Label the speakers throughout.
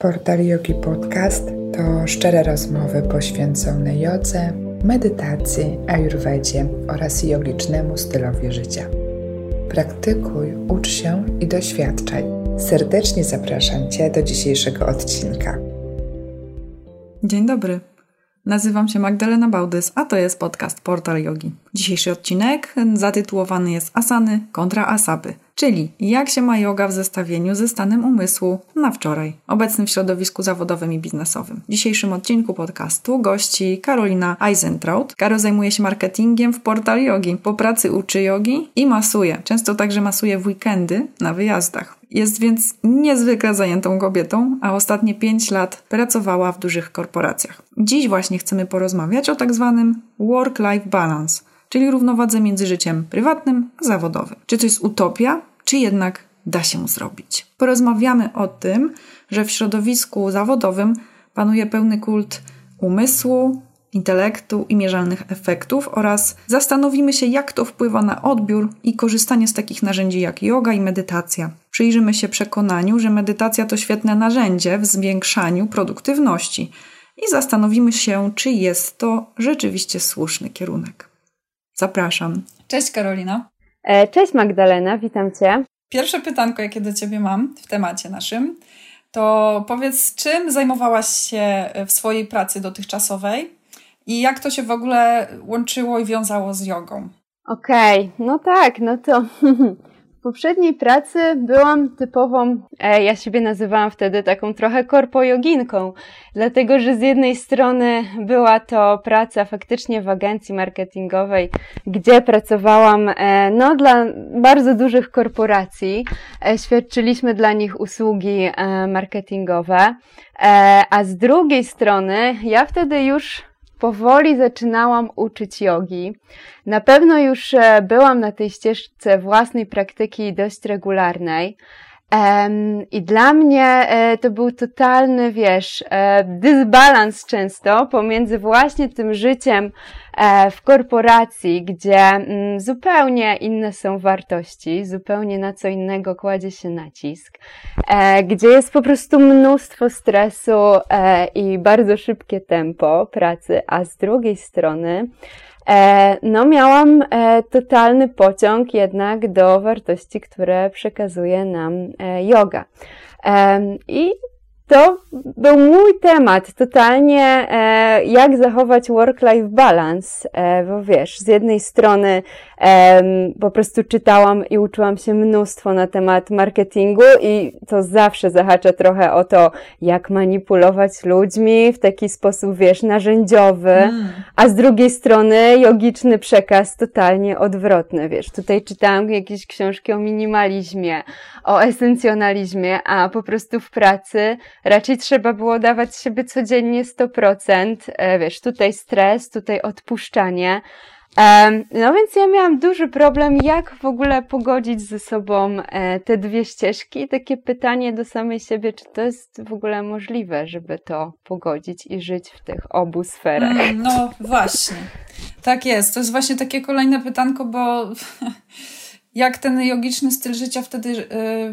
Speaker 1: Portal Yogi Podcast to szczere rozmowy poświęcone jodze, medytacji, ayurvedzie oraz jogicznemu stylowi życia. Praktykuj, ucz się i doświadczaj. Serdecznie zapraszam Cię do dzisiejszego odcinka.
Speaker 2: Dzień dobry. Nazywam się Magdalena Bałdys, a to jest podcast Portal Yogi. Dzisiejszy odcinek zatytułowany jest Asany kontra Asaby, czyli jak się ma yoga w zestawieniu ze stanem umysłu na wczoraj, obecnym w środowisku zawodowym i biznesowym. W dzisiejszym odcinku podcastu gości Karolina Eisentraut. Karo zajmuje się marketingiem w Portal Yogi. Po pracy uczy jogi i masuje. Często także masuje w weekendy na wyjazdach. Jest więc niezwykle zajętą kobietą, a ostatnie 5 lat pracowała w dużych korporacjach. Dziś właśnie chcemy porozmawiać o tak zwanym work-life balance, czyli równowadze między życiem prywatnym a zawodowym. Czy to jest utopia, czy jednak da się zrobić? Porozmawiamy o tym, że w środowisku zawodowym panuje pełny kult umysłu, intelektu i mierzalnych efektów oraz zastanowimy się, jak to wpływa na odbiór i korzystanie z takich narzędzi jak yoga i medytacja. Przyjrzymy się przekonaniu, że medytacja to świetne narzędzie w zwiększaniu produktywności i zastanowimy się, czy jest to rzeczywiście słuszny kierunek. Zapraszam. Cześć Karolina.
Speaker 3: E, cześć Magdalena, witam Cię.
Speaker 2: Pierwsze pytanko, jakie do Ciebie mam w temacie naszym, to powiedz, czym zajmowałaś się w swojej pracy dotychczasowej i jak to się w ogóle łączyło i wiązało z jogą?
Speaker 3: Okej, okay, no tak, no to w poprzedniej pracy byłam typową, e, ja siebie nazywałam wtedy taką trochę korpojoginką, dlatego że z jednej strony była to praca faktycznie w agencji marketingowej, gdzie pracowałam e, no, dla bardzo dużych korporacji, e, świadczyliśmy dla nich usługi e, marketingowe, e, a z drugiej strony ja wtedy już powoli zaczynałam uczyć jogi. Na pewno już e, byłam na tej ścieżce własnej praktyki dość regularnej. I dla mnie e, to był totalny, wiesz, e, dysbalans często pomiędzy właśnie tym życiem e, w korporacji, gdzie mm, zupełnie inne są wartości, zupełnie na co innego kładzie się nacisk, gdzie jest po prostu mnóstwo stresu i bardzo szybkie tempo pracy, a z drugiej strony, no, miałam e, totalny pociąg jednak do wartości, które przekazuje nam e, yoga. I to był mój temat, totalnie e, jak zachować work-life balance, e, bo wiesz, z jednej strony e, po prostu czytałam i uczyłam się mnóstwo na temat marketingu i to zawsze zahacza trochę o to, jak manipulować ludźmi w taki sposób, wiesz, narzędziowy, mm. a z drugiej strony jogiczny przekaz totalnie odwrotny, wiesz, tutaj czytałam jakieś książki o minimalizmie, o esencjonalizmie, a po prostu w pracy raczej trzeba było dawać siebie codziennie 100%. E, wiesz, tutaj stres, tutaj odpuszczanie. No więc ja miałam duży problem, jak w ogóle pogodzić ze sobą e, te dwie ścieżki. Takie pytanie do samej siebie, czy to jest w ogóle możliwe, żeby to pogodzić i żyć w tych obu sferach. Mm,
Speaker 2: no właśnie, tak jest. To jest właśnie takie kolejne pytanko, bo jak ten jogiczny styl życia wtedy y,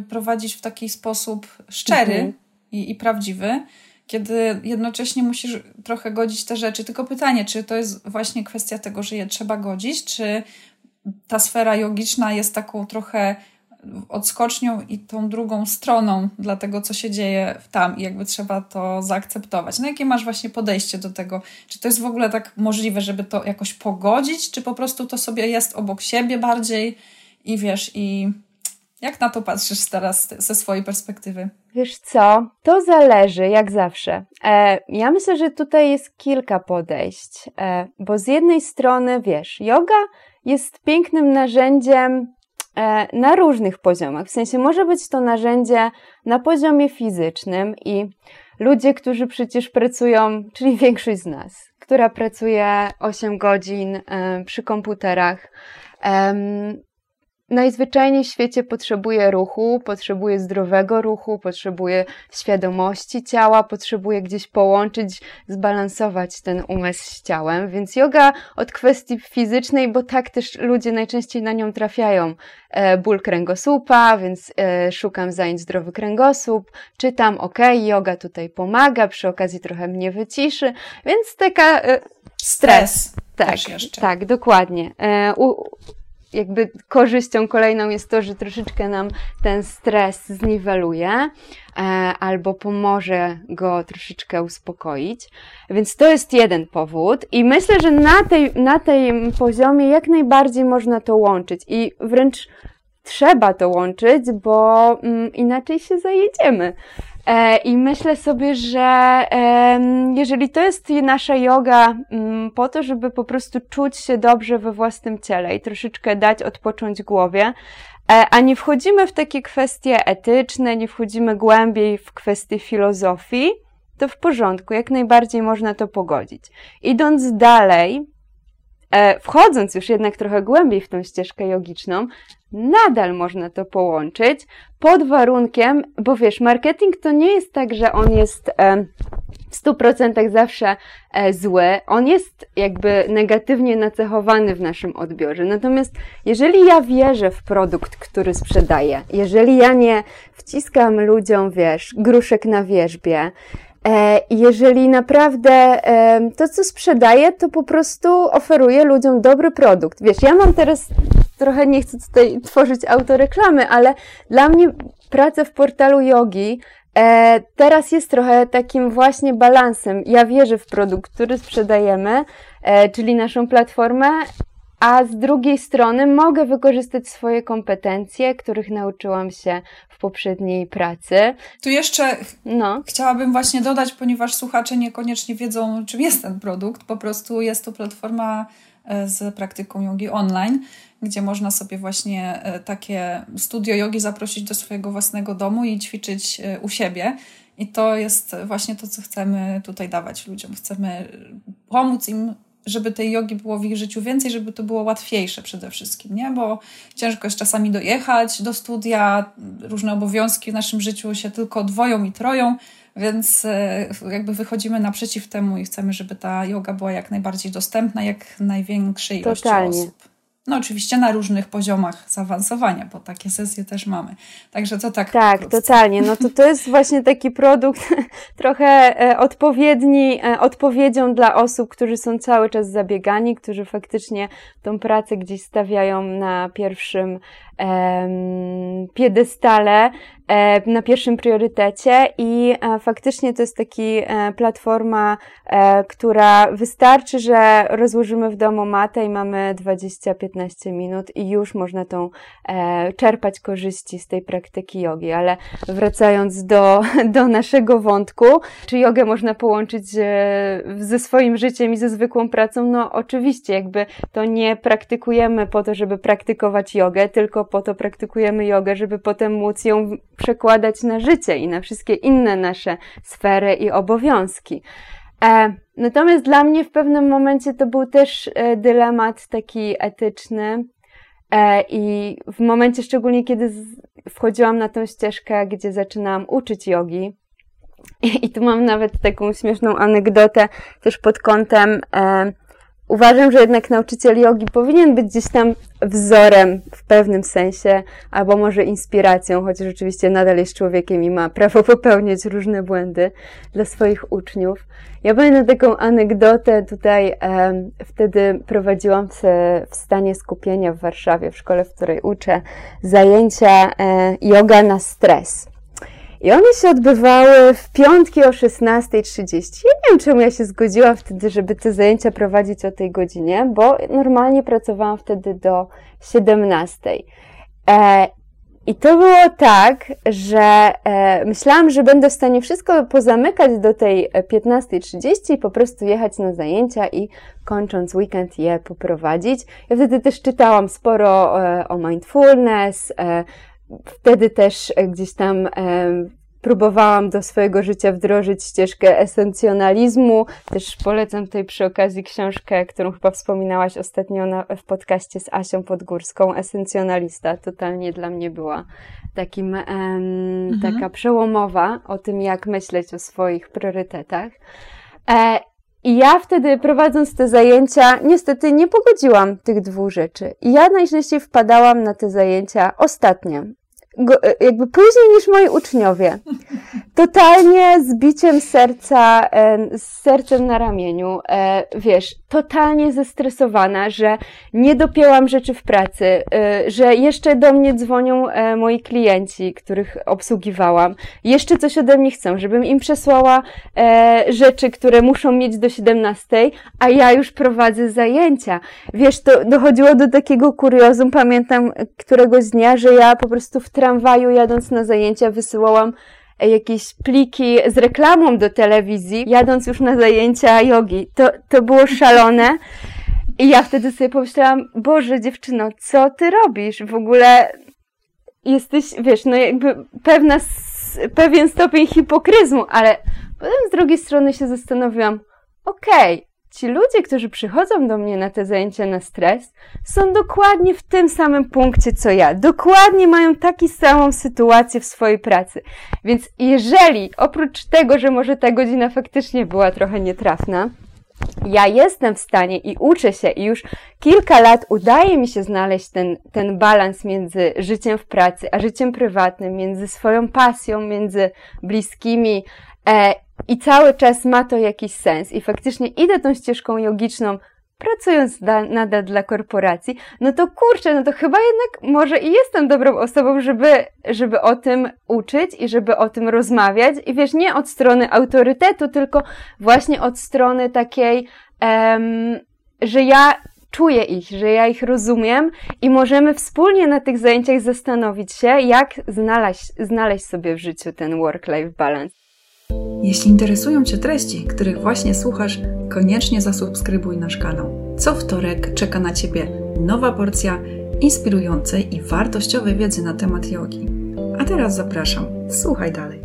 Speaker 2: prowadzić w taki sposób szczery, mhm i, i prawdziwy, kiedy jednocześnie musisz trochę godzić te rzeczy. Tylko pytanie, czy to jest właśnie kwestia tego, że je trzeba godzić, czy ta sfera jogiczna jest taką trochę odskocznią i tą drugą stroną dla tego, co się dzieje tam i jakby trzeba to zaakceptować. No jakie masz właśnie podejście do tego? Czy to jest w ogóle tak możliwe, żeby to jakoś pogodzić, czy po prostu to sobie jest obok siebie bardziej i wiesz, i jak na to patrzysz teraz ze swojej perspektywy?
Speaker 3: Wiesz co, to zależy, jak zawsze. E, ja myślę, że tutaj jest kilka podejść, e, bo z jednej strony, wiesz, yoga jest pięknym narzędziem e, na różnych poziomach. W sensie może być to narzędzie na poziomie fizycznym i ludzie, którzy przecież pracują, czyli większość z nas, która pracuje 8 godzin e, przy komputerach, najzwyczajniej w świecie potrzebuje ruchu, potrzebuje zdrowego ruchu, potrzebuje świadomości ciała, potrzebuje gdzieś połączyć, zbalansować ten umysł z ciałem. Więc yoga od kwestii fizycznej, bo tak też ludzie najczęściej na nią trafiają. E, ból kręgosłupa, więc e, szukam zajęć zdrowy kręgosłup, czytam, ok, yoga tutaj pomaga, przy okazji trochę mnie wyciszy, więc taka e,
Speaker 2: stres.
Speaker 3: Tak, tak, dokładnie. U, jakby korzyścią kolejną jest to, że troszeczkę nam ten stres zniweluje e, albo pomoże go troszeczkę uspokoić. Więc to jest jeden powód i myślę, że na tej, na tej poziomie jak najbardziej można to łączyć i wręcz trzeba to łączyć, bo mm, inaczej się zajedziemy. E, I myślę sobie, że jeżeli to jest nasza yoga mm, po to, żeby po prostu czuć się dobrze we własnym ciele i troszeczkę dać odpocząć głowie, e, a nie wchodzimy w takie kwestie etyczne, nie wchodzimy głębiej w kwestie filozofii, to w porządku, jak najbardziej można to pogodzić. Idąc dalej, wchodząc już jednak trochę głębiej w tą ścieżkę jogiczną, nadal można to połączyć pod warunkiem, bo wiesz, marketing to nie jest tak, że on jest e, w 100% zawsze e, zły. On jest jakby negatywnie nacechowany w naszym odbiorze. Natomiast jeżeli ja wierzę w produkt, który sprzedaję, jeżeli ja nie wciskam ludziom, wiesz, gruszek na wierzbie, e, jeżeli naprawdę to, co sprzedaję, to po prostu oferuję ludziom dobry produkt. Wiesz, ja mam teraz trochę nie chcę tutaj tworzyć autoreklamy, ale dla mnie praca w portalu yogi e, teraz jest trochę takim właśnie balansem. Ja wierzę w produkt, który sprzedajemy, e, czyli naszą platformę, a z drugiej strony mogę wykorzystać swoje kompetencje, których nauczyłam się w poprzedniej pracy.
Speaker 2: Tu jeszcze no. chciałabym właśnie dodać, ponieważ słuchacze niekoniecznie wiedzą, czym jest ten produkt. Po prostu jest to platforma e, z praktyką jogi online gdzie można sobie właśnie e, takie studio jogi zaprosić do swojego własnego domu i ćwiczyć e, u siebie. I to jest właśnie to, co chcemy tutaj dawać ludziom. Chcemy pomóc im, żeby tej jogi było w ich życiu więcej, żeby to było łatwiejsze przede wszystkim, nie? Bo ciężko jest czasami dojechać do studia, różne obowiązki w naszym życiu się tylko dwoją i troją, więc e, jakby wychodzimy naprzeciw temu i chcemy, żeby ta yoga była jak najbardziej dostępna, jak największej ilości Totalnie. osób. No oczywiście na różnych poziomach zaawansowania, bo takie sesje też mamy. Także to tak.
Speaker 3: Tak, totalnie. No to to jest właśnie taki produkt trochę e, odpowiedni, e, odpowiedzią dla osób, którzy są cały czas zabiegani, którzy faktycznie tą pracę gdzieś stawiają na pierwszym piedestale, e, na pierwszym priorytecie i e, faktycznie to jest taki e, platforma, która wystarczy, że rozłożymy w domu matę i mamy 20-15 minut i już można tą czerpać korzyści z tej praktyki jogi, ale wracając do, do naszego wątku, czy jogę można połączyć ze swoim życiem i ze zwykłą pracą? No oczywiście, jakby to nie praktykujemy po to, żeby praktykować jogę, tylko po to praktykujemy jogę, żeby potem móc ją przekładać na życie i na wszystkie inne nasze sfery i obowiązki. E, natomiast dla mnie w pewnym momencie to był też e, dylemat taki etyczny. E, I w momencie szczególnie, kiedy wchodziłam na tą ścieżkę, gdzie zaczynałam uczyć jogi, i, i tu mam nawet taką śmieszną anegdotę też pod kątem e, Uważam, że jednak nauczyciel jogi powinien być gdzieś tam wzorem w pewnym sensie, albo może inspiracją, chociaż oczywiście nadal jest człowiekiem i ma prawo popełniać różne błędy dla swoich uczniów. Ja pamiętam taką anegdotę tutaj, wtedy prowadziłam w, w, stanie skupienia w Warszawie, w szkole, w której uczę, zajęcia e, yoga na stres. I one się odbywały w piątki o 16.30. Ja nie wiem, czemu ja się zgodziłam wtedy, żeby te zajęcia prowadzić o tej godzinie, bo normalnie pracowałam wtedy do 17.00. E, I to było tak, że e, myślałam, że będę w stanie wszystko pozamykać do tej 15.30 i po prostu jechać na zajęcia i kończąc weekend je poprowadzić. Ja wtedy też czytałam sporo e, o mindfulness, e, Wtedy też e, gdzieś tam próbowałam do swojego życia wdrożyć ścieżkę esencjonalizmu. Też polecam tutaj przy okazji książkę, którą chyba wspominałaś ostatnio na, w podcaście z Asią Podgórską, Esencjonalista. Totalnie dla mnie była takim, em, mhm. taka przełomowa o tym, jak myśleć o swoich priorytetach. E, i ja wtedy prowadząc te zajęcia, niestety nie pogodziłam tych dwóch rzeczy. I ja najczęściej wpadałam na te zajęcia ostatnio go, e, jakby później niż moi uczniowie. Totalnie z biciem serca, e, z sercem na ramieniu, e, wiesz, totalnie zestresowana, że nie dopięłam rzeczy w pracy, że jeszcze do mnie dzwonią moi klienci, których obsługiwałam, jeszcze coś ode mnie chcą, żebym im przesłała rzeczy, które muszą mieć do 17, a ja już prowadzę zajęcia. Wiesz, to dochodziło do takiego kuriozum, pamiętam któregoś dnia, że ja po prostu w tramwaju jadąc na zajęcia wysyłałam e, jakieś pliki z reklamą do telewizji, jadąc już na zajęcia jogi. To, to było szalone. I ja wtedy sobie pomyślałam, Boże dziewczyno, co ty robisz? W ogóle jesteś, wiesz, no jakby pewna, pewien stopień hipokryzmu, ale potem z drugiej strony się zastanowiłam, okej, okay, Ci ludzie, którzy przychodzą do mnie na te zajęcia na stres, są dokładnie w tym samym punkcie co ja. Dokładnie mają taką samą sytuację w swojej pracy. Więc jeżeli oprócz tego, że może ta godzina faktycznie była trochę nietrafna, ja jestem w stanie i uczę się i już kilka lat udaje mi się znaleźć ten, ten balans między życiem w pracy a życiem prywatnym, między swoją pasją, między bliskimi e, i cały czas ma to jakiś sens i faktycznie idę tą ścieżką jogiczną, pracując da, nadal dla korporacji, no to kurczę, no to chyba jednak może i jestem dobrą osobą, żeby, żeby o tym uczyć i żeby o tym rozmawiać. I wiesz, nie od strony autorytetu, tylko właśnie od strony takiej, um, że ja czuję ich, że ja ich rozumiem i możemy wspólnie na tych zajęciach zastanowić się, jak znaleźć, znaleźć sobie w życiu ten work-life balance.
Speaker 2: Jeśli interesują Cię treści, których właśnie słuchasz, koniecznie zasubskrybuj nasz kanał. Co wtorek czeka na Ciebie nowa porcja inspirującej i wartościowej wiedzy na temat jogi. A teraz zapraszam, słuchaj dalej.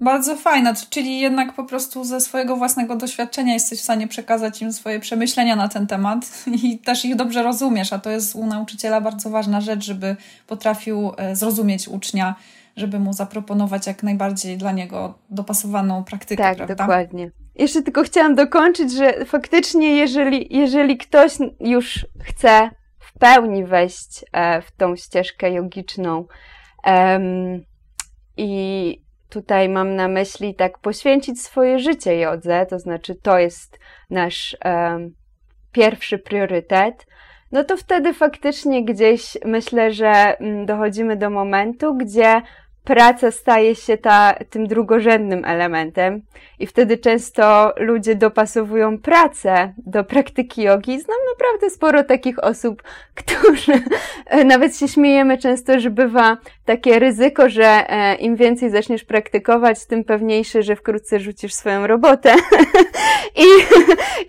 Speaker 2: Bardzo fajna, czyli jednak po prostu ze swojego własnego doświadczenia jesteś w stanie przekazać im swoje przemyślenia na ten temat i też ich dobrze rozumiesz, a to jest u nauczyciela bardzo ważna rzecz, żeby potrafił e, zrozumieć ucznia żeby mu zaproponować jak najbardziej dla niego dopasowaną praktykę.
Speaker 3: Tak,
Speaker 2: prawda?
Speaker 3: dokładnie. Jeszcze tylko chciałam dokończyć, że faktycznie, jeżeli, jeżeli ktoś już chce w pełni wejść e, w tą ścieżkę jogiczną um, i tutaj mam na myśli tak poświęcić swoje życie jodze, to znaczy to jest nasz um, pierwszy priorytet, no to wtedy faktycznie gdzieś myślę, że mm, dochodzimy do momentu, gdzie praca staje się ta, tym drugorzędnym elementem i wtedy często ludzie dopasowują pracę do praktyki jogi. Znam naprawdę sporo takich osób, którzy nawet się śmiejemy często, że bywa takie ryzyko, że e, im więcej zaczniesz praktykować, tym pewniejsze, że wkrótce rzucisz swoją robotę i,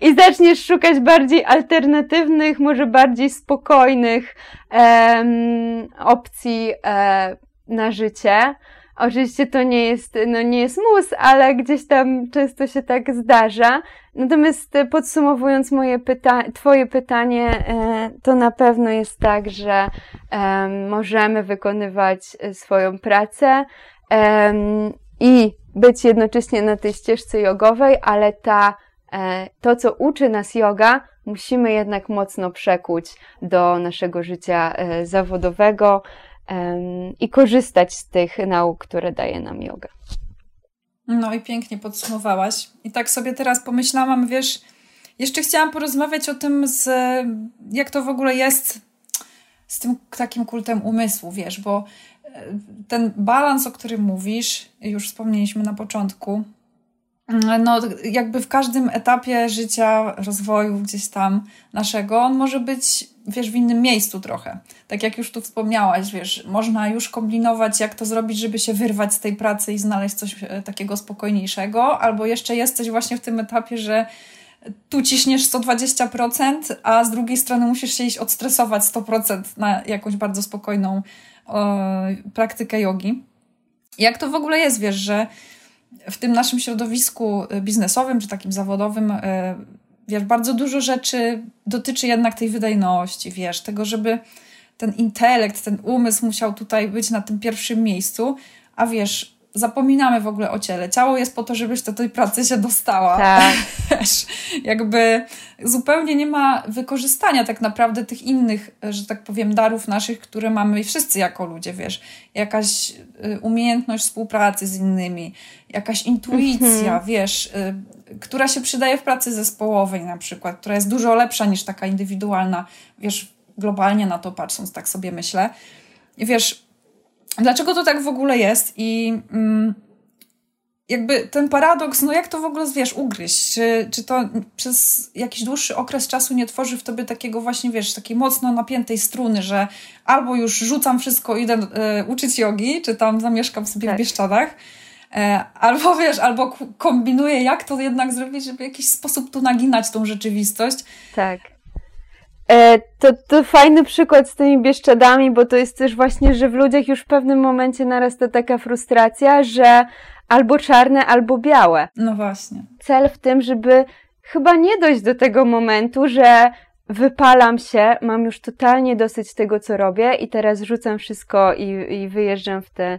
Speaker 3: i zaczniesz szukać bardziej alternatywnych, może bardziej spokojnych um, opcji um, na życie. Oczywiście to nie jest, no nie jest mus, ale gdzieś tam często się tak zdarza. Natomiast e, podsumowując moje pyta Twoje pytanie, e, to na pewno jest tak, że możemy wykonywać e, swoją pracę i być jednocześnie na tej ścieżce jogowej, ale ta, to, co uczy nas yoga, musimy jednak mocno przekuć do naszego życia zawodowego i korzystać z tych nauk, które daje nam yoga.
Speaker 2: No i pięknie podsumowałaś. I tak sobie teraz pomyślałam, wiesz, jeszcze chciałam porozmawiać o tym, z, jak to w ogóle jest z tym takim kultem umysłu, wiesz, bo e, ten balans, o którym mówisz, już wspomnieliśmy na początku, no, jakby w każdym etapie życia, rozwoju gdzieś tam naszego, on może być, wiesz, w innym miejscu trochę. Tak jak już tu wspomniałaś, wiesz, można już kombinować, jak to zrobić, żeby się wyrwać z tej pracy i znaleźć coś e, takiego spokojniejszego, albo jeszcze jesteś właśnie w tym etapie, że tu ciśniesz 120%, a z drugiej strony musisz się iść odstresować 100% na jakąś bardzo spokojną e, praktykę jogi. Jak to w ogóle jest, wiesz, że w tym naszym środowisku biznesowym czy takim zawodowym, e, wiesz, bardzo dużo rzeczy dotyczy jednak tej wydajności, wiesz, tego, żeby ten intelekt, ten umysł musiał tutaj być na tym pierwszym miejscu, a wiesz, zapominamy w ogóle o ciele. Ciało jest po to, żebyś do tej pracy się dostała.
Speaker 3: Tak.
Speaker 2: Jakby zupełnie nie ma wykorzystania tak naprawdę tych innych, że tak powiem, darów naszych, które mamy wszyscy jako ludzie, wiesz. Jakaś y, umiejętność współpracy z innymi, jakaś intuicja, mhm. wiesz, y, która się przydaje w pracy zespołowej na przykład, która jest dużo lepsza niż taka indywidualna, wiesz, globalnie na to patrząc, tak sobie myślę. I wiesz, dlaczego to tak w ogóle jest i mm, jakby ten paradoks, no jak to w ogóle, wiesz, ugryźć? Czy, czy to przez jakiś dłuższy okres czasu nie tworzy w tobie takiego właśnie, wiesz, takiej mocno napiętej struny, że albo już rzucam wszystko, idę e, uczyć jogi, czy tam zamieszkam sobie tak. w Bieszczadach, e, albo wiesz, albo kombinuję, jak to jednak zrobić, żeby w jakiś sposób tu naginać tą rzeczywistość.
Speaker 3: Tak. E, to, to fajny przykład z tymi Bieszczadami, bo to jest też właśnie, że w ludziach już w pewnym momencie narasta taka frustracja, że albo czarne, albo białe.
Speaker 2: No właśnie.
Speaker 3: Cel w tym, żeby chyba nie dojść do tego momentu, że wypalam się, mam już totalnie dosyć tego, co robię i teraz rzucam wszystko i, i wyjeżdżam w te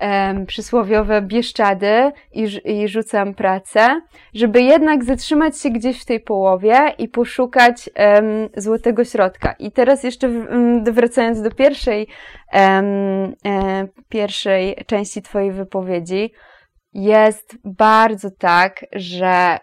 Speaker 3: um, przysłowiowe bieszczady i, i rzucam pracę, żeby jednak zatrzymać się gdzieś w tej połowie i poszukać um, złotego środka. I teraz jeszcze wracając do pierwszej, um, e, pierwszej części Twojej wypowiedzi, jest bardzo tak, że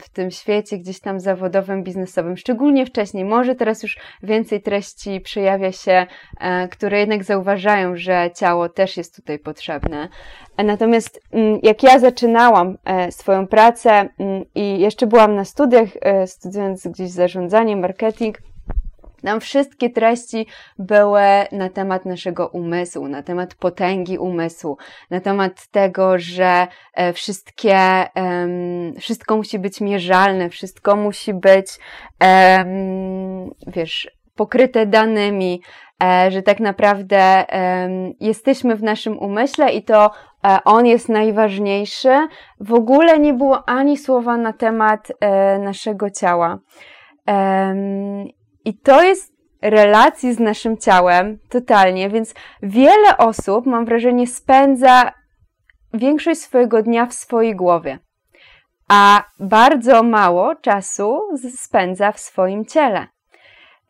Speaker 3: w tym świecie gdzieś tam zawodowym, biznesowym, szczególnie wcześniej, może teraz już więcej treści przejawia się, e, które jednak zauważają, że ciało też jest tutaj potrzebne. E, natomiast mm, jak ja zaczynałam e, swoją pracę mm, i jeszcze byłam na studiach, studiując gdzieś zarządzanie, marketing, tam wszystkie treści były na temat naszego umysłu, na temat potęgi umysłu, na temat tego, że e, wszystkie, wszystko musi być mierzalne, wszystko musi być, wiesz, pokryte danymi, e, że tak naprawdę jesteśmy w naszym umyśle i to e, on jest najważniejszy. W ogóle nie było ani słowa na temat naszego ciała. I to jest relacji z naszym ciałem totalnie, więc wiele osób, mam wrażenie, spędza większość swojego dnia w swojej głowie, a bardzo mało czasu spędza w swoim ciele.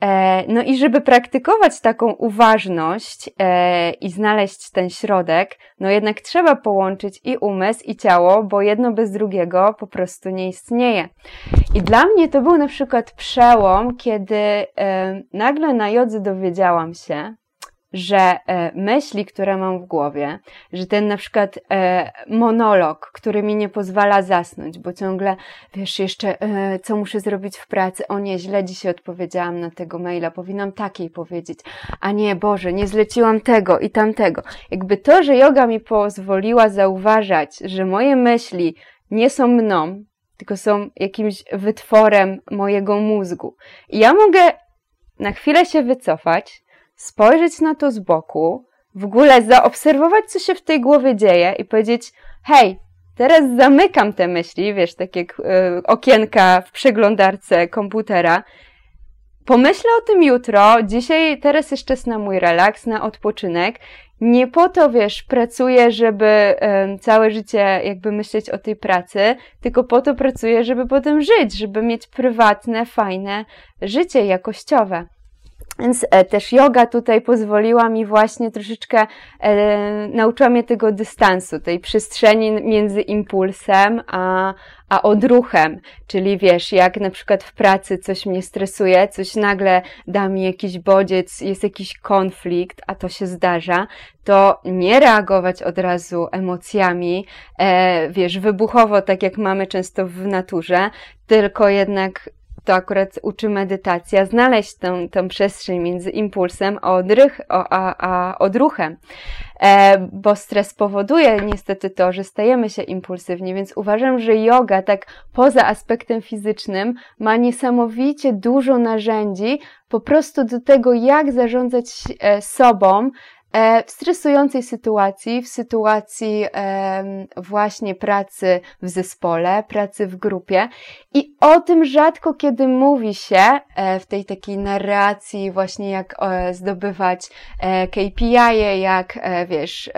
Speaker 3: E, no i żeby praktykować taką uważność e, i znaleźć ten środek, no jednak trzeba połączyć i umysł, i ciało, bo jedno bez drugiego po prostu nie istnieje. I dla mnie to był na przykład przełom, kiedy e, nagle na jodze dowiedziałam się, że e, myśli, które mam w głowie, że ten na przykład e, monolog, który mi nie pozwala zasnąć, bo ciągle, wiesz, jeszcze e, co muszę zrobić w pracy, o nie, źle dzisiaj odpowiedziałam na tego maila, powinnam takiej powiedzieć, a nie, Boże, nie zleciłam tego i tamtego. Jakby to, że yoga mi pozwoliła zauważać, że moje myśli nie są mną, tylko są jakimś wytworem mojego mózgu. I ja mogę na chwilę się wycofać, spojrzeć na to z boku, w ogóle zaobserwować, co się w tej głowie dzieje i powiedzieć: Hej, teraz zamykam te myśli, wiesz, tak jak y, okienka w przeglądarce komputera. Pomyślę o tym jutro, dzisiaj, teraz jest czas na mój relaks, na odpoczynek. Nie po to, wiesz, pracuję, żeby y, całe życie jakby myśleć o tej pracy, tylko po to pracuję, żeby potem żyć, żeby mieć prywatne, fajne życie jakościowe. Więc e, też yoga tutaj pozwoliła mi właśnie troszeczkę, e, nauczyła mnie tego dystansu, tej przestrzeni między impulsem a, a odruchem. Czyli wiesz, jak na przykład w pracy coś mnie stresuje, coś nagle da mi jakiś bodziec, jest jakiś konflikt, a to się zdarza, to nie reagować od razu emocjami, e, wiesz, wybuchowo, tak jak mamy często w naturze, tylko jednak to akurat uczy medytacja, znaleźć tę, tę przestrzeń między impulsem a, odrych, a, a odruchem. E, bo stres powoduje niestety to, że stajemy się impulsywni, więc uważam, że yoga, tak poza aspektem fizycznym, ma niesamowicie dużo narzędzi po prostu do tego, jak zarządzać e, sobą, w stresującej sytuacji, w sytuacji właśnie pracy w zespole, pracy w grupie. I o tym rzadko kiedy mówi się e, w tej takiej narracji, właśnie jak zdobywać KPI, jak wiesz,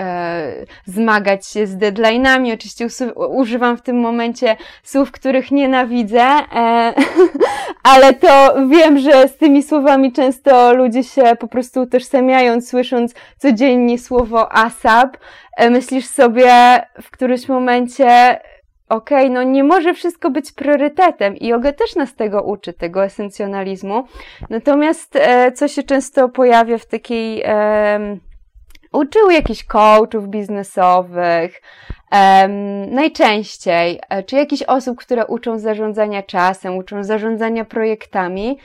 Speaker 3: zmagać się z deadline'ami. Oczywiście używam w tym momencie słów, których nienawidzę, ale to wiem, że z tymi słowami często ludzie się po prostu utożsamiają, słysząc codziennie słowo ASAP, e, myślisz sobie w którymś momencie, okej, okay, no nie może wszystko być priorytetem i yoga też nas tego uczy, tego esencjonalizmu. Natomiast e, co się często pojawia w takiej uczył jakichś coachów biznesowych, um, najczęściej, e, czy jakichś osób, które uczą zarządzania czasem, uczą zarządzania projektami,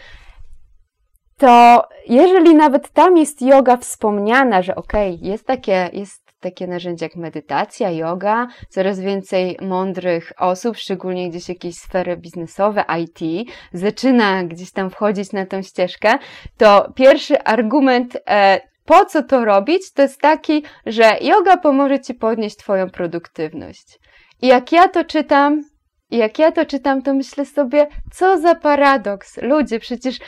Speaker 3: to jeżeli nawet tam jest yoga wspomniana, że okej, okay, jest takie, jest takie narzędzie jak medytacja, yoga, coraz więcej mądrych osób, szczególnie gdzieś jakieś sfery biznesowe, IT, zaczyna gdzieś tam wchodzić na tą ścieżkę, to pierwszy argument, e, po co to robić, to jest taki, że yoga pomoże ci podnieść twoją produktywność. I jak ja to czytam, jak ja to czytam, to myślę sobie, co za paradoks. Ludzie, przecież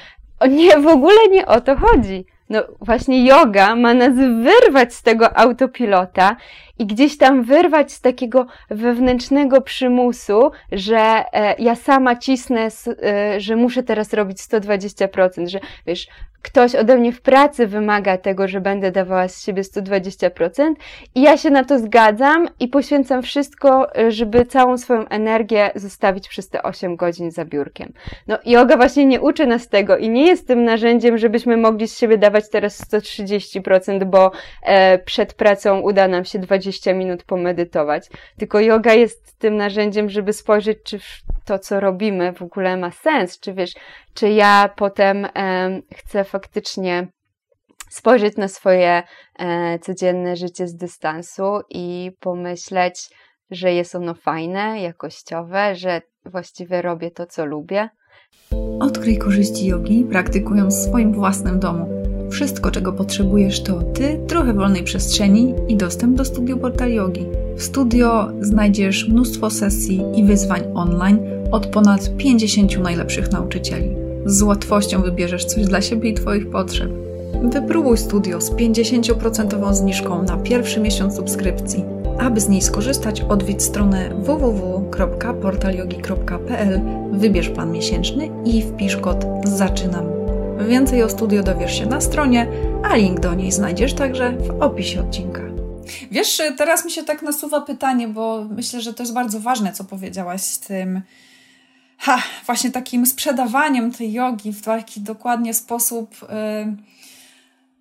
Speaker 3: nie, w ogóle nie o to chodzi. No właśnie yoga ma nas wyrwać z tego autopilota i gdzieś tam wyrwać z takiego wewnętrznego przymusu, że e, ja sama cisnę, e, że muszę teraz robić 120%, że wiesz, ktoś ode mnie w pracy wymaga tego, że będę dawała z siebie 120% i ja się na to zgadzam i poświęcam wszystko, żeby całą swoją energię zostawić przez te 8 godzin za biurkiem. No yoga właśnie nie uczy nas tego i nie jest tym narzędziem, żebyśmy mogli z siebie dawać teraz 130%, bo e, przed pracą uda nam się 20 minut pomedytować. Tylko yoga jest tym narzędziem, żeby spojrzeć, czy to, co robimy w ogóle ma sens, czy wiesz, czy ja potem e, chcę faktycznie spojrzeć na swoje e, codzienne życie z dystansu i pomyśleć, że jest ono fajne, jakościowe, że właściwie robię to, co lubię.
Speaker 2: Odkryj korzyści jogi, praktykując w swoim własnym domu. Wszystko, czego potrzebujesz, to ty, trochę wolnej przestrzeni i dostęp do studio Portal. W studio znajdziesz mnóstwo sesji i wyzwań online od ponad 50 najlepszych nauczycieli z łatwością wybierzesz coś dla siebie i Twoich potrzeb. Wypróbuj studio z 50% zniżką na pierwszy miesiąc subskrypcji. Aby z niej skorzystać, odwiedź stronę www.portalyogi.pl, wybierz plan miesięczny i wpisz kod ZAczynam. Więcej o studio dowiesz się na stronie, a link do niej znajdziesz także w opisie odcinka. Wiesz, teraz mi się tak nasuwa pytanie, bo myślę, że to jest bardzo ważne, co powiedziałaś z tym, ha, właśnie takim sprzedawaniem tej jogi w taki dokładnie sposób yy,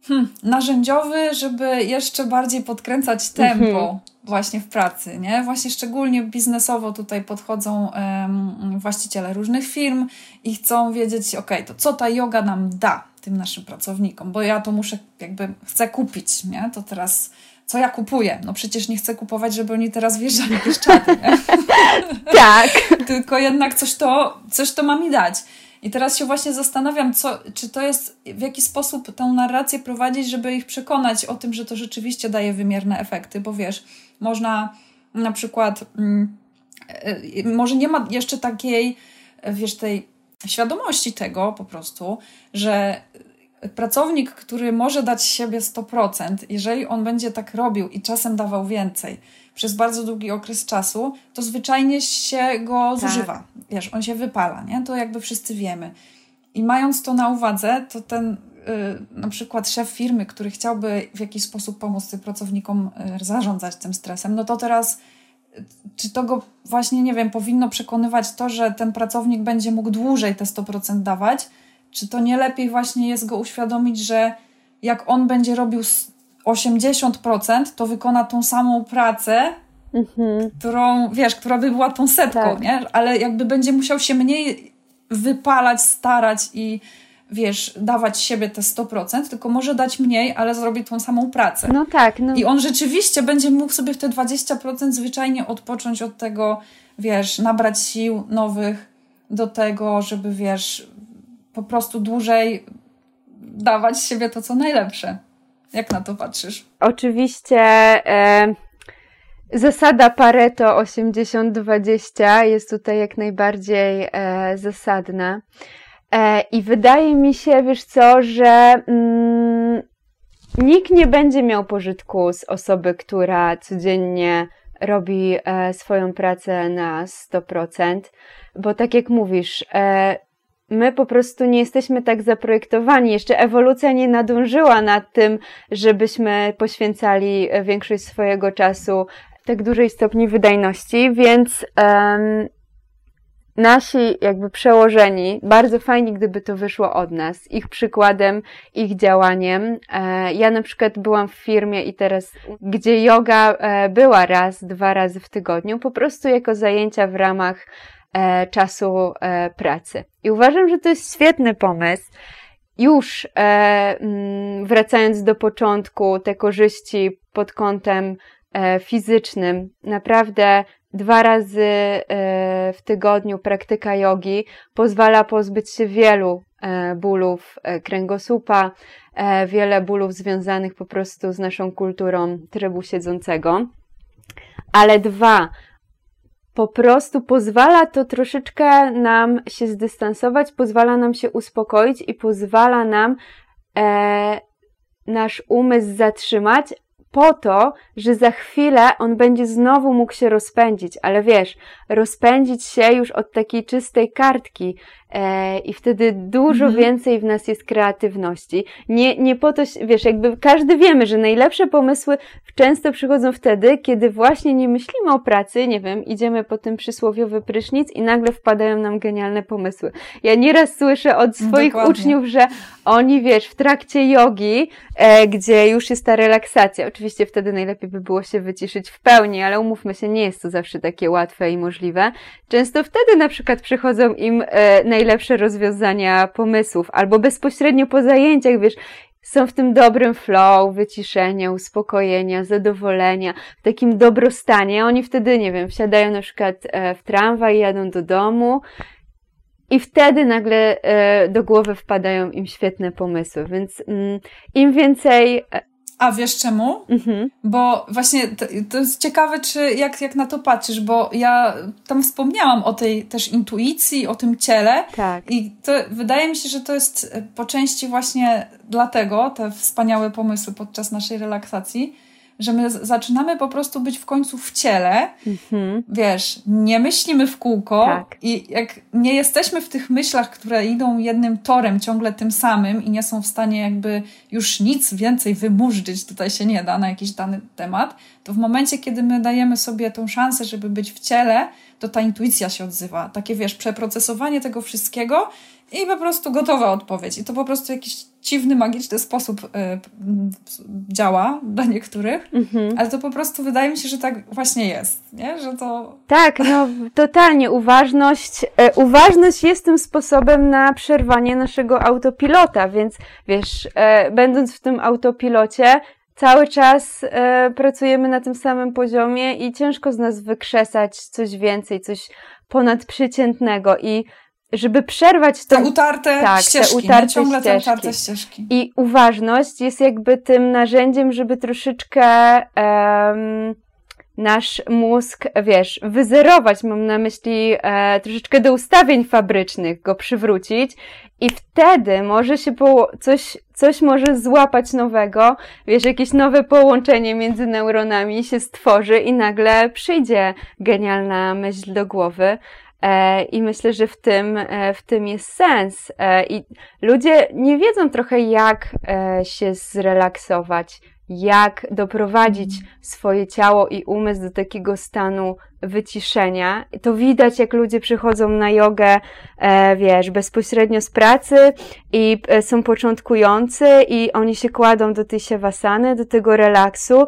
Speaker 2: hmm, narzędziowy, żeby jeszcze bardziej podkręcać tempo mhm. właśnie w pracy, nie? Właśnie szczególnie biznesowo tutaj podchodzą yy, właściciele różnych firm i chcą wiedzieć, ok, to co ta yoga nam da tym naszym pracownikom, bo ja to muszę jakby, chcę kupić, nie? To teraz co ja kupuję? No przecież nie chcę kupować, żeby oni teraz wjeżdżali pieszczady, nie?
Speaker 3: tak.
Speaker 2: Tylko jednak coś to, coś to ma mi dać. I teraz się właśnie zastanawiam, co, czy to jest, w jaki sposób tę narrację prowadzić, żeby ich przekonać o tym, że to rzeczywiście daje wymierne efekty, bo wiesz, można na przykład, mm, y, może nie ma jeszcze takiej, wiesz, tej świadomości tego po prostu, że pracownik, który może dać siebie 100%, jeżeli on będzie tak robił i czasem dawał więcej przez bardzo długi okres czasu, to zwyczajnie się go tak. zużywa. Wiesz, on się wypala, nie? To jakby wszyscy wiemy. I mając to na uwadze, to ten yy, na przykład szef firmy, który chciałby w jakiś sposób pomóc tym pracownikom yy, zarządzać tym stresem, no to teraz y, czy to go właśnie, nie wiem, powinno przekonywać to, że ten pracownik będzie mógł dłużej te 100% dawać, czy to nie lepiej właśnie jest go uświadomić, że jak on będzie robił 80%, to wykona tą samą pracę, mhm. którą, wiesz, która by była tą setką, tak. nie? Ale jakby będzie musiał się mniej wypalać, starać i wiesz, dawać siebie te 100%, tylko może dać mniej, ale zrobi tą samą pracę.
Speaker 3: No tak. No.
Speaker 2: I on rzeczywiście będzie mógł sobie w te 20% zwyczajnie odpocząć od tego, wiesz, nabrać sił nowych do tego, żeby, wiesz, po prostu dłużej dawać siebie to, co najlepsze. Jak na to patrzysz?
Speaker 3: Oczywiście e, zasada Pareto 80-20 jest tutaj jak najbardziej e, zasadna. E, I wydaje mi się, wiesz co, że mm, nikt nie będzie miał pożytku z osoby, która codziennie robi e, swoją pracę na 100%, bo tak jak mówisz, e, my po prostu nie jesteśmy tak zaprojektowani. Jeszcze ewolucja nie nadążyła nad tym, żebyśmy poświęcali większość swojego czasu tak dużej stopni wydajności, więc um, nasi jakby przełożeni, bardzo fajnie, gdyby to wyszło od nas, ich przykładem, ich działaniem. E, ja na przykład byłam w firmie i teraz, gdzie yoga e, była raz, dwa razy w tygodniu, po prostu jako zajęcia w ramach e, czasu pracy. I uważam, że to jest świetny pomysł. Już mm, wracając do początku, te korzyści pod kątem fizycznym, naprawdę dwa razy e, w tygodniu praktyka jogi pozwala pozbyć się wielu e, bólów e, kręgosłupa, wiele bólów związanych po prostu z naszą kulturą trybu siedzącego. Ale dwa, po prostu pozwala to troszeczkę nam się zdystansować, pozwala nam się uspokoić i pozwala nam e, nasz umysł zatrzymać, po to, że za chwilę on będzie znowu mógł się rozpędzić, ale wiesz, rozpędzić się już od takiej czystej kartki i wtedy dużo mhm. więcej w nas jest kreatywności. Nie, nie po to, wiesz, jakby każdy wiemy, że najlepsze pomysły często przychodzą wtedy, kiedy właśnie nie myślimy o pracy, nie wiem, idziemy po tym przysłowiowy prysznic i nagle wpadają nam genialne pomysły. Ja nieraz słyszę od swoich Dokładnie. uczniów, że oni, wiesz, w trakcie jogi, e, gdzie już jest ta relaksacja, oczywiście wtedy najlepiej by było się wyciszyć w pełni, ale umówmy się, nie jest to zawsze takie łatwe i możliwe. Często wtedy na przykład przychodzą im e, najlepsze rozwiązania pomysłów, albo bezpośrednio po zajęciach, wiesz, są w tym dobrym flow, wyciszenia, uspokojenia, zadowolenia, w takim dobrostanie. Oni wtedy, nie wiem, wsiadają na przykład e, w tramwaj, jadą do domu i wtedy nagle e, do głowy wpadają im świetne pomysły. Więc mm, im więcej e,
Speaker 2: a wiesz czemu? Mhm. Bo właśnie to, to, jest ciekawe, czy jak, jak na to patrzysz, bo ja tam wspomniałam o tej też intuicji, o tym ciele.
Speaker 3: Tak.
Speaker 2: I to wydaje mi się, że to jest po części właśnie dlatego te wspaniałe pomysły podczas naszej relaksacji, że my zaczynamy po prostu być w końcu w ciele, mhm. wiesz, nie myślimy w kółko tak. i jak nie jesteśmy w tych myślach, które idą jednym torem, ciągle tym samym i nie są w stanie jakby już nic więcej wymurzyć, tutaj się nie da na jakiś dany temat, to w momencie, kiedy my dajemy sobie tą szansę, żeby być w ciele, to ta intuicja się odzywa. Takie, wiesz, przeprocesowanie tego wszystkiego i po prostu gotowa odpowiedź. I to po prostu jakiś dziwny, magiczny sposób y, działa dla niektórych, mhm. ale to po prostu wydaje mi się, że tak właśnie jest, nie? Że to...
Speaker 3: Tak, no totalnie. Uważność, y, uważność jest tym sposobem na przerwanie naszego autopilota, więc wiesz, y, będąc w tym autopilocie, cały czas pracujemy na tym samym poziomie i ciężko z nas wykrzesać coś więcej, coś ponadprzeciętnego i żeby przerwać
Speaker 2: te utarte tak, ścieżki, te utarte ciągle ścieżki. te utarte ścieżki.
Speaker 3: I uważność jest jakby tym narzędziem, żeby troszeczkę um, nasz mózg, wiesz, wyzerować, mam na myśli e, troszeczkę do ustawień fabrycznych, go przywrócić i wtedy może się po, coś, coś może złapać nowego, wiesz, jakieś nowe połączenie między neuronami się stworzy i nagle przyjdzie genialna myśl do głowy. E, I myślę, że w tym, e, w tym jest sens. E, I ludzie nie wiedzą trochę, jak się zrelaksować, jak doprowadzić swoje ciało i umysł do takiego stanu wyciszenia. To widać, jak ludzie przychodzą na jogę, wiesz, bezpośrednio z pracy i są początkujący i oni się kładą do tej siewasany, do tego relaksu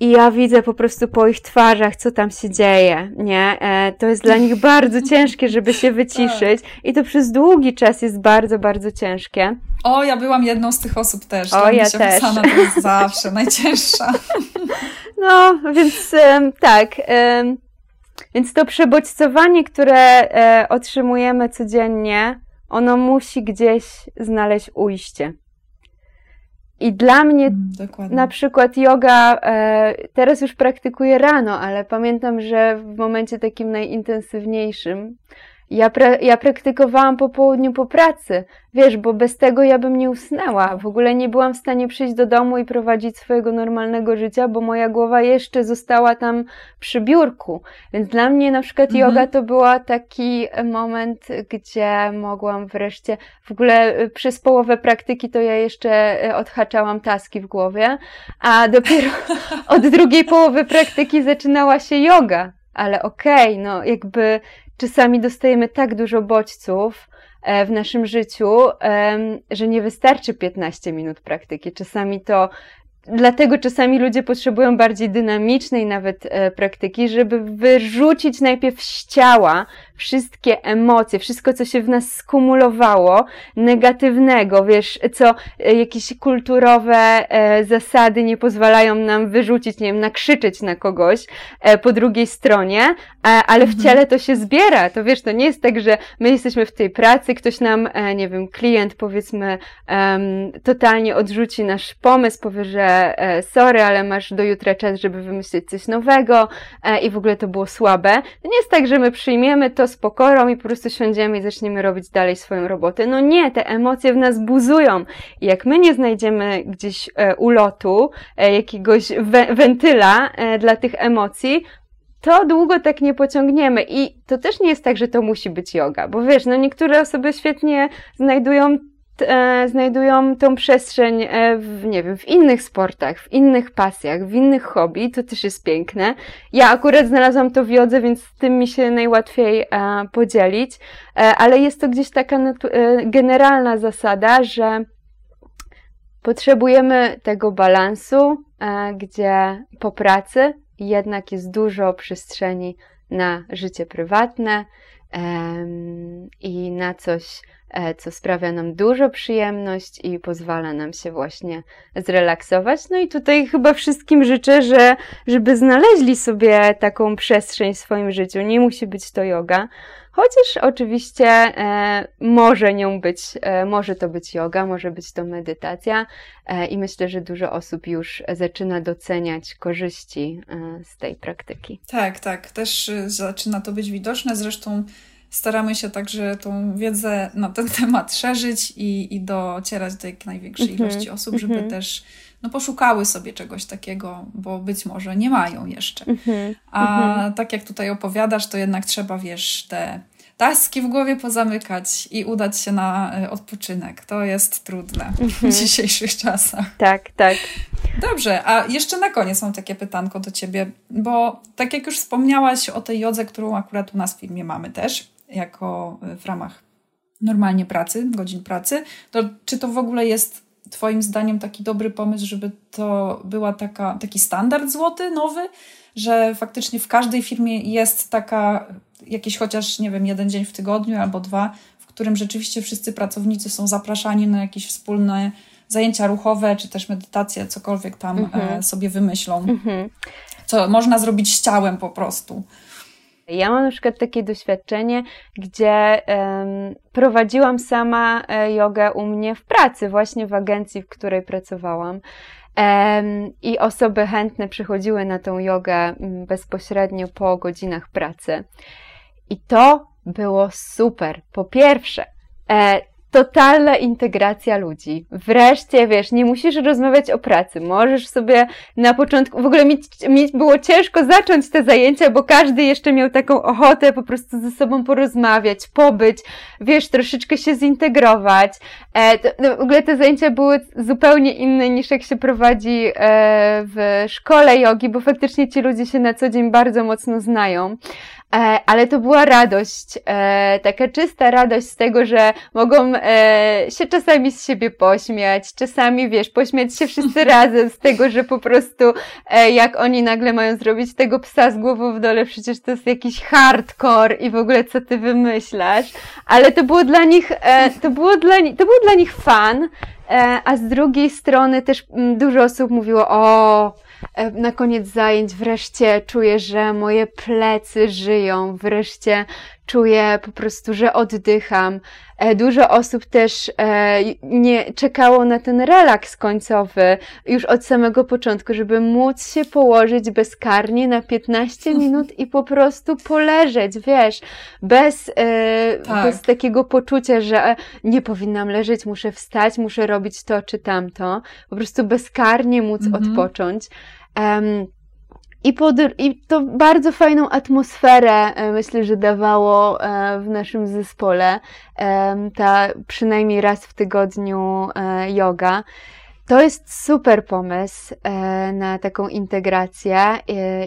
Speaker 3: i ja widzę po prostu po ich twarzach, co tam się dzieje, nie? E, to jest dla nich bardzo ciężkie, żeby się wyciszyć i to przez długi czas jest bardzo, bardzo ciężkie.
Speaker 2: O, ja byłam jedną z tych osób też. O, ja się też. to jest zawsze najcięższa.
Speaker 3: No, więc tak. Więc to przebodźcowanie, które e, otrzymujemy codziennie, ono musi gdzieś znaleźć ujście. I dla mnie mm, na przykład yoga, e, teraz już praktykuję rano, ale pamiętam, że w momencie takim najintensywniejszym ja, pra, ja praktykowałam po południu po pracy, wiesz, bo bez tego ja bym nie usnęła. W ogóle nie byłam w stanie przyjść do domu i prowadzić swojego normalnego życia, bo moja głowa jeszcze została tam przy biurku. Więc dla mnie na przykład mhm. yoga to była taki moment, gdzie mogłam wreszcie, w ogóle y, przez połowę praktyki to ja jeszcze y, odhaczałam taski w głowie, a dopiero od drugiej połowy praktyki zaczynała się yoga ale okej, okay, no jakby czasami dostajemy tak dużo bodźców e, w naszym życiu, że nie wystarczy 15 minut praktyki. Czasami to Dlatego czasami ludzie potrzebują bardziej dynamicznej nawet e, praktyki, żeby wyrzucić najpierw z ciała wszystkie emocje, wszystko, co się w nas skumulowało, negatywnego, wiesz, co e, jakieś kulturowe e, zasady nie pozwalają nam wyrzucić, nie wiem, nakrzyczeć na kogoś e, po drugiej stronie, ale w mhm. ciele to się zbiera. To wiesz, to nie jest tak, że my jesteśmy w tej pracy, ktoś nam, nie wiem, klient powiedzmy totalnie odrzuci nasz pomysł, powie, że sorry, ale masz do jutra czas, żeby wymyślić coś nowego i w ogóle to było słabe. To nie jest tak, że my przyjmiemy to z pokorą i po prostu siądziemy i zaczniemy robić dalej swoją robotę. No nie, te emocje w nas buzują. I jak my nie znajdziemy gdzieś e, ulotu, e, jakiegoś we wentyla e, dla tych emocji, to długo tak nie pociągniemy. I to też nie jest tak, że to musi być yoga, bo wiesz, no niektóre osoby świetnie znajdują e, znajdują tą przestrzeń e, w, nie wiem, w innych sportach, w innych pasjach, w innych hobby, to też jest piękne. Ja akurat znalazłam to w jodze, więc z tym mi się najłatwiej e, podzielić, ale jest to gdzieś taka generalna zasada, że potrzebujemy tego balansu, gdzie po pracy jednak jest dużo przestrzeni na życie prywatne i na coś, co sprawia nam dużo przyjemność i pozwala nam się właśnie zrelaksować. No i tutaj chyba wszystkim życzę, że, żeby znaleźli sobie taką przestrzeń w swoim życiu. Nie musi być to yoga, chociaż oczywiście e, może nią być, e, może to być yoga, może być to medytacja e, i myślę, że dużo osób już zaczyna doceniać korzyści e, z tej praktyki.
Speaker 2: Tak, tak, też e, zaczyna to być widoczne. Zresztą staramy się także tą wiedzę na ten temat szerzyć i, i docierać do jak największej mm -hmm. ilości osób, żeby mm -hmm. też no, poszukały sobie czegoś takiego, bo być może nie mają jeszcze. Mm -hmm. A mhm. tak jak tutaj opowiadasz, to jednak trzeba, wiesz, te taski w głowie pozamykać i udać się na e, odpoczynek. To jest trudne w mhm. dzisiejszych czasach.
Speaker 3: Tak, tak.
Speaker 2: Dobrze, a jeszcze na koniec mam takie pytanko do Ciebie, bo tak jak już wspomniałaś o tej jodze, którą akurat u nas w firmie mamy też, jako y, w ramach normalnie pracy, godzin pracy, to czy to w ogóle jest Twoim zdaniem taki dobry pomysł, żeby to była taka, taki standard złoty, nowy, że faktycznie w każdej firmie jest taka jakiś chociaż, nie wiem, jeden dzień w tygodniu albo dwa, w którym rzeczywiście wszyscy pracownicy są zapraszani na jakieś wspólne zajęcia ruchowe, czy też medytacje, cokolwiek tam mhm. sobie wymyślą. Mhm. Co można zrobić z ciałem po prostu.
Speaker 3: Ja mam na przykład takie doświadczenie, gdzie um, prowadziłam sama e, jogę u mnie w pracy, właśnie w agencji, w której pracowałam. Um, I osoby chętne przychodziły na tą jogę bezpośrednio po godzinach pracy. I to było super. Po pierwsze, e, totalna integracja ludzi. Wreszcie, wiesz, nie musisz rozmawiać o pracy. Możesz sobie na początku, w ogóle mi, mi było ciężko zacząć te zajęcia, bo każdy jeszcze miał taką ochotę po prostu ze sobą porozmawiać, pobyć, wiesz, troszeczkę się zintegrować. E, to, no, w ogóle te zajęcia były zupełnie inne niż jak się prowadzi e, w szkole jogi, bo faktycznie ci ludzie się na co dzień bardzo mocno znają. E, ale to była radość, e, taka czysta radość z tego, że mogą e, się czasami z siebie pośmiać, czasami, wiesz, pośmiać się wszyscy razem z tego, że po prostu jak oni nagle mają zrobić tego psa z głową w dole, przecież to jest jakiś hardcore i w ogóle co ty wymyślasz, ale to było dla nich, to było dla, to był dla nich fan, a z drugiej strony też mm, dużo osób mówiło, o, na koniec zajęć wreszcie czuję, że moje plecy żyją, wreszcie czuję po prostu, że oddycham. E, dużo osób też e, nie czekało na ten relaks końcowy już od samego początku, żeby móc się położyć bezkarnie na 15 minut i po prostu poleżeć, wiesz, bez, e, tak. bez takiego poczucia, że nie powinnam leżeć, muszę wstać, muszę robić to czy tamto. Po prostu bezkarnie móc mhm. odpocząć. Um, i, I to bardzo fajną atmosferę e, myślę, że dawało e, w naszym zespole ta przynajmniej raz w tygodniu e, yoga. To jest super pomysł na taką integrację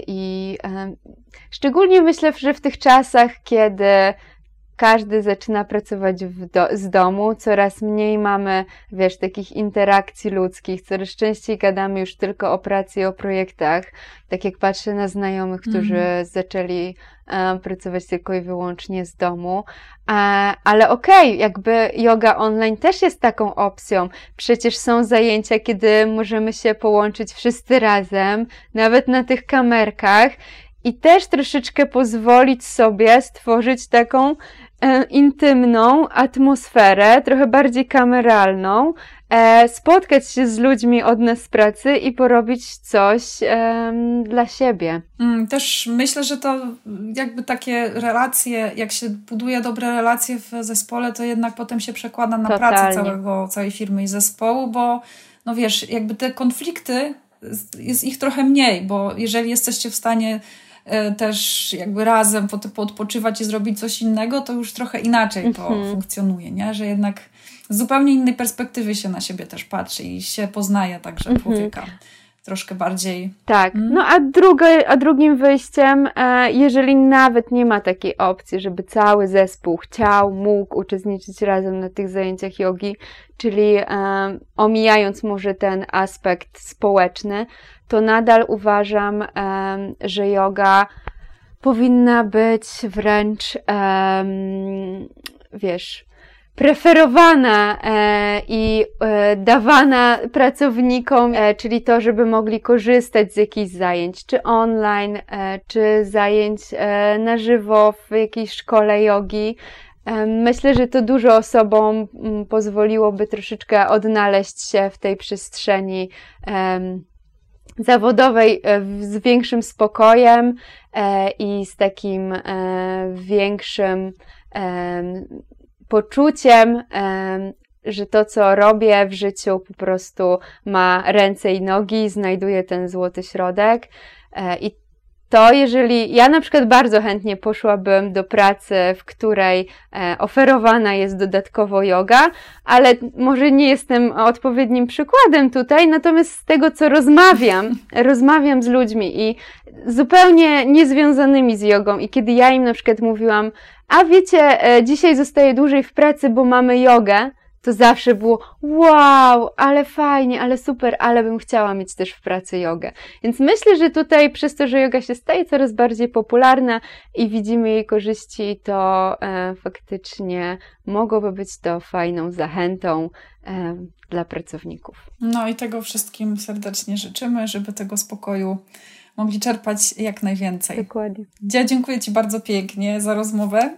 Speaker 3: i szczególnie myślę, że w tych czasach, kiedy każdy zaczyna pracować do, z domu, coraz mniej mamy, wiesz, takich interakcji ludzkich, coraz częściej gadamy już tylko o pracy i o projektach. Tak jak patrzę na znajomych, którzy mm. zaczęli um, pracować tylko i wyłącznie z domu. E, ale okej, okay, jakby yoga online też jest taką opcją. Przecież są zajęcia, kiedy możemy się połączyć wszyscy razem, nawet na tych kamerkach i też troszeczkę pozwolić sobie stworzyć taką E, intymną atmosferę, trochę bardziej kameralną, e, spotkać się z ludźmi od nas z pracy i porobić coś dla siebie.
Speaker 2: Mm, też myślę, że to jakby takie relacje, jak się buduje dobre relacje w zespole, to jednak potem się przekłada na Totalnie. pracę całego, całej firmy i zespołu, bo no wiesz, jakby te konflikty, jest ich trochę mniej, bo jeżeli jesteście w stanie E, też jakby razem odpoczywać i zrobić coś innego, to już trochę inaczej to mhm. funkcjonuje, nie? Że jednak z zupełnie innej perspektywy się na siebie też patrzy i się poznaje także mhm. człowieka troszkę bardziej.
Speaker 3: Tak. Mm. No a, drugie, a drugim wyjściem, e, jeżeli nawet nie ma takiej opcji, żeby cały zespół chciał, mógł uczestniczyć razem na tych zajęciach jogi, czyli e, omijając może ten aspekt społeczny, to nadal uważam, że yoga powinna być wręcz, wiesz, preferowana e, i e, dawana pracownikom, e, czyli to, żeby mogli korzystać z jakichś zajęć, czy online, czy zajęć na żywo w jakiejś szkole jogi. Myślę, że to dużo osobom pozwoliłoby troszeczkę odnaleźć się w tej przestrzeni zawodowej z większym spokojem i z takim większym poczuciem, że to, co robię w życiu, po prostu ma ręce i nogi, znajduje ten złoty środek. E, I to jeżeli ja na przykład bardzo chętnie poszłabym do pracy, w której e, oferowana jest dodatkowo yoga, ale może nie jestem odpowiednim przykładem tutaj, natomiast z tego, co rozmawiam, rozmawiam z ludźmi i zupełnie niezwiązanymi z jogą. I kiedy ja im na przykład mówiłam, a wiecie, e, dzisiaj zostaję dłużej w pracy, bo mamy jogę, to zawsze było wow, ale fajnie, ale super, ale bym chciała mieć też w pracy jogę. Więc myślę, że tutaj przez to, że yoga się staje coraz bardziej popularna i widzimy jej korzyści, to e, faktycznie mogłoby być to fajną zachętą e, dla pracowników.
Speaker 2: No i tego wszystkim serdecznie życzymy, żeby tego spokoju mogli czerpać jak najwięcej.
Speaker 3: Dokładnie.
Speaker 2: Ja dziękuję Ci bardzo pięknie za rozmowę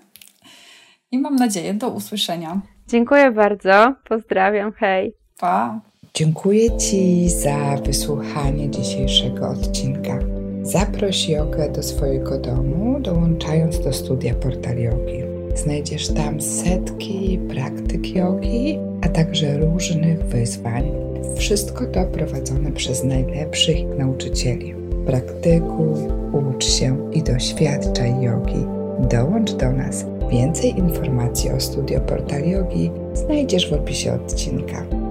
Speaker 2: i mam nadzieję do usłyszenia.
Speaker 3: Dziękuję bardzo. Pozdrawiam. Hej.
Speaker 2: Pa.
Speaker 1: Dziękuję Ci za wysłuchanie dzisiejszego odcinka. Zaproś jogę do swojego domu, dołączając do studia Portal Yogi. Znajdziesz tam setki praktyk jogi, a także różnych wyzwań. Wszystko to prowadzone przez najlepszych nauczycieli. Praktykuj, ucz się i doświadczaj jogi. Dołącz do nas. Więcej informacji o studio Portal Yogi znajdziesz w opisie odcinka.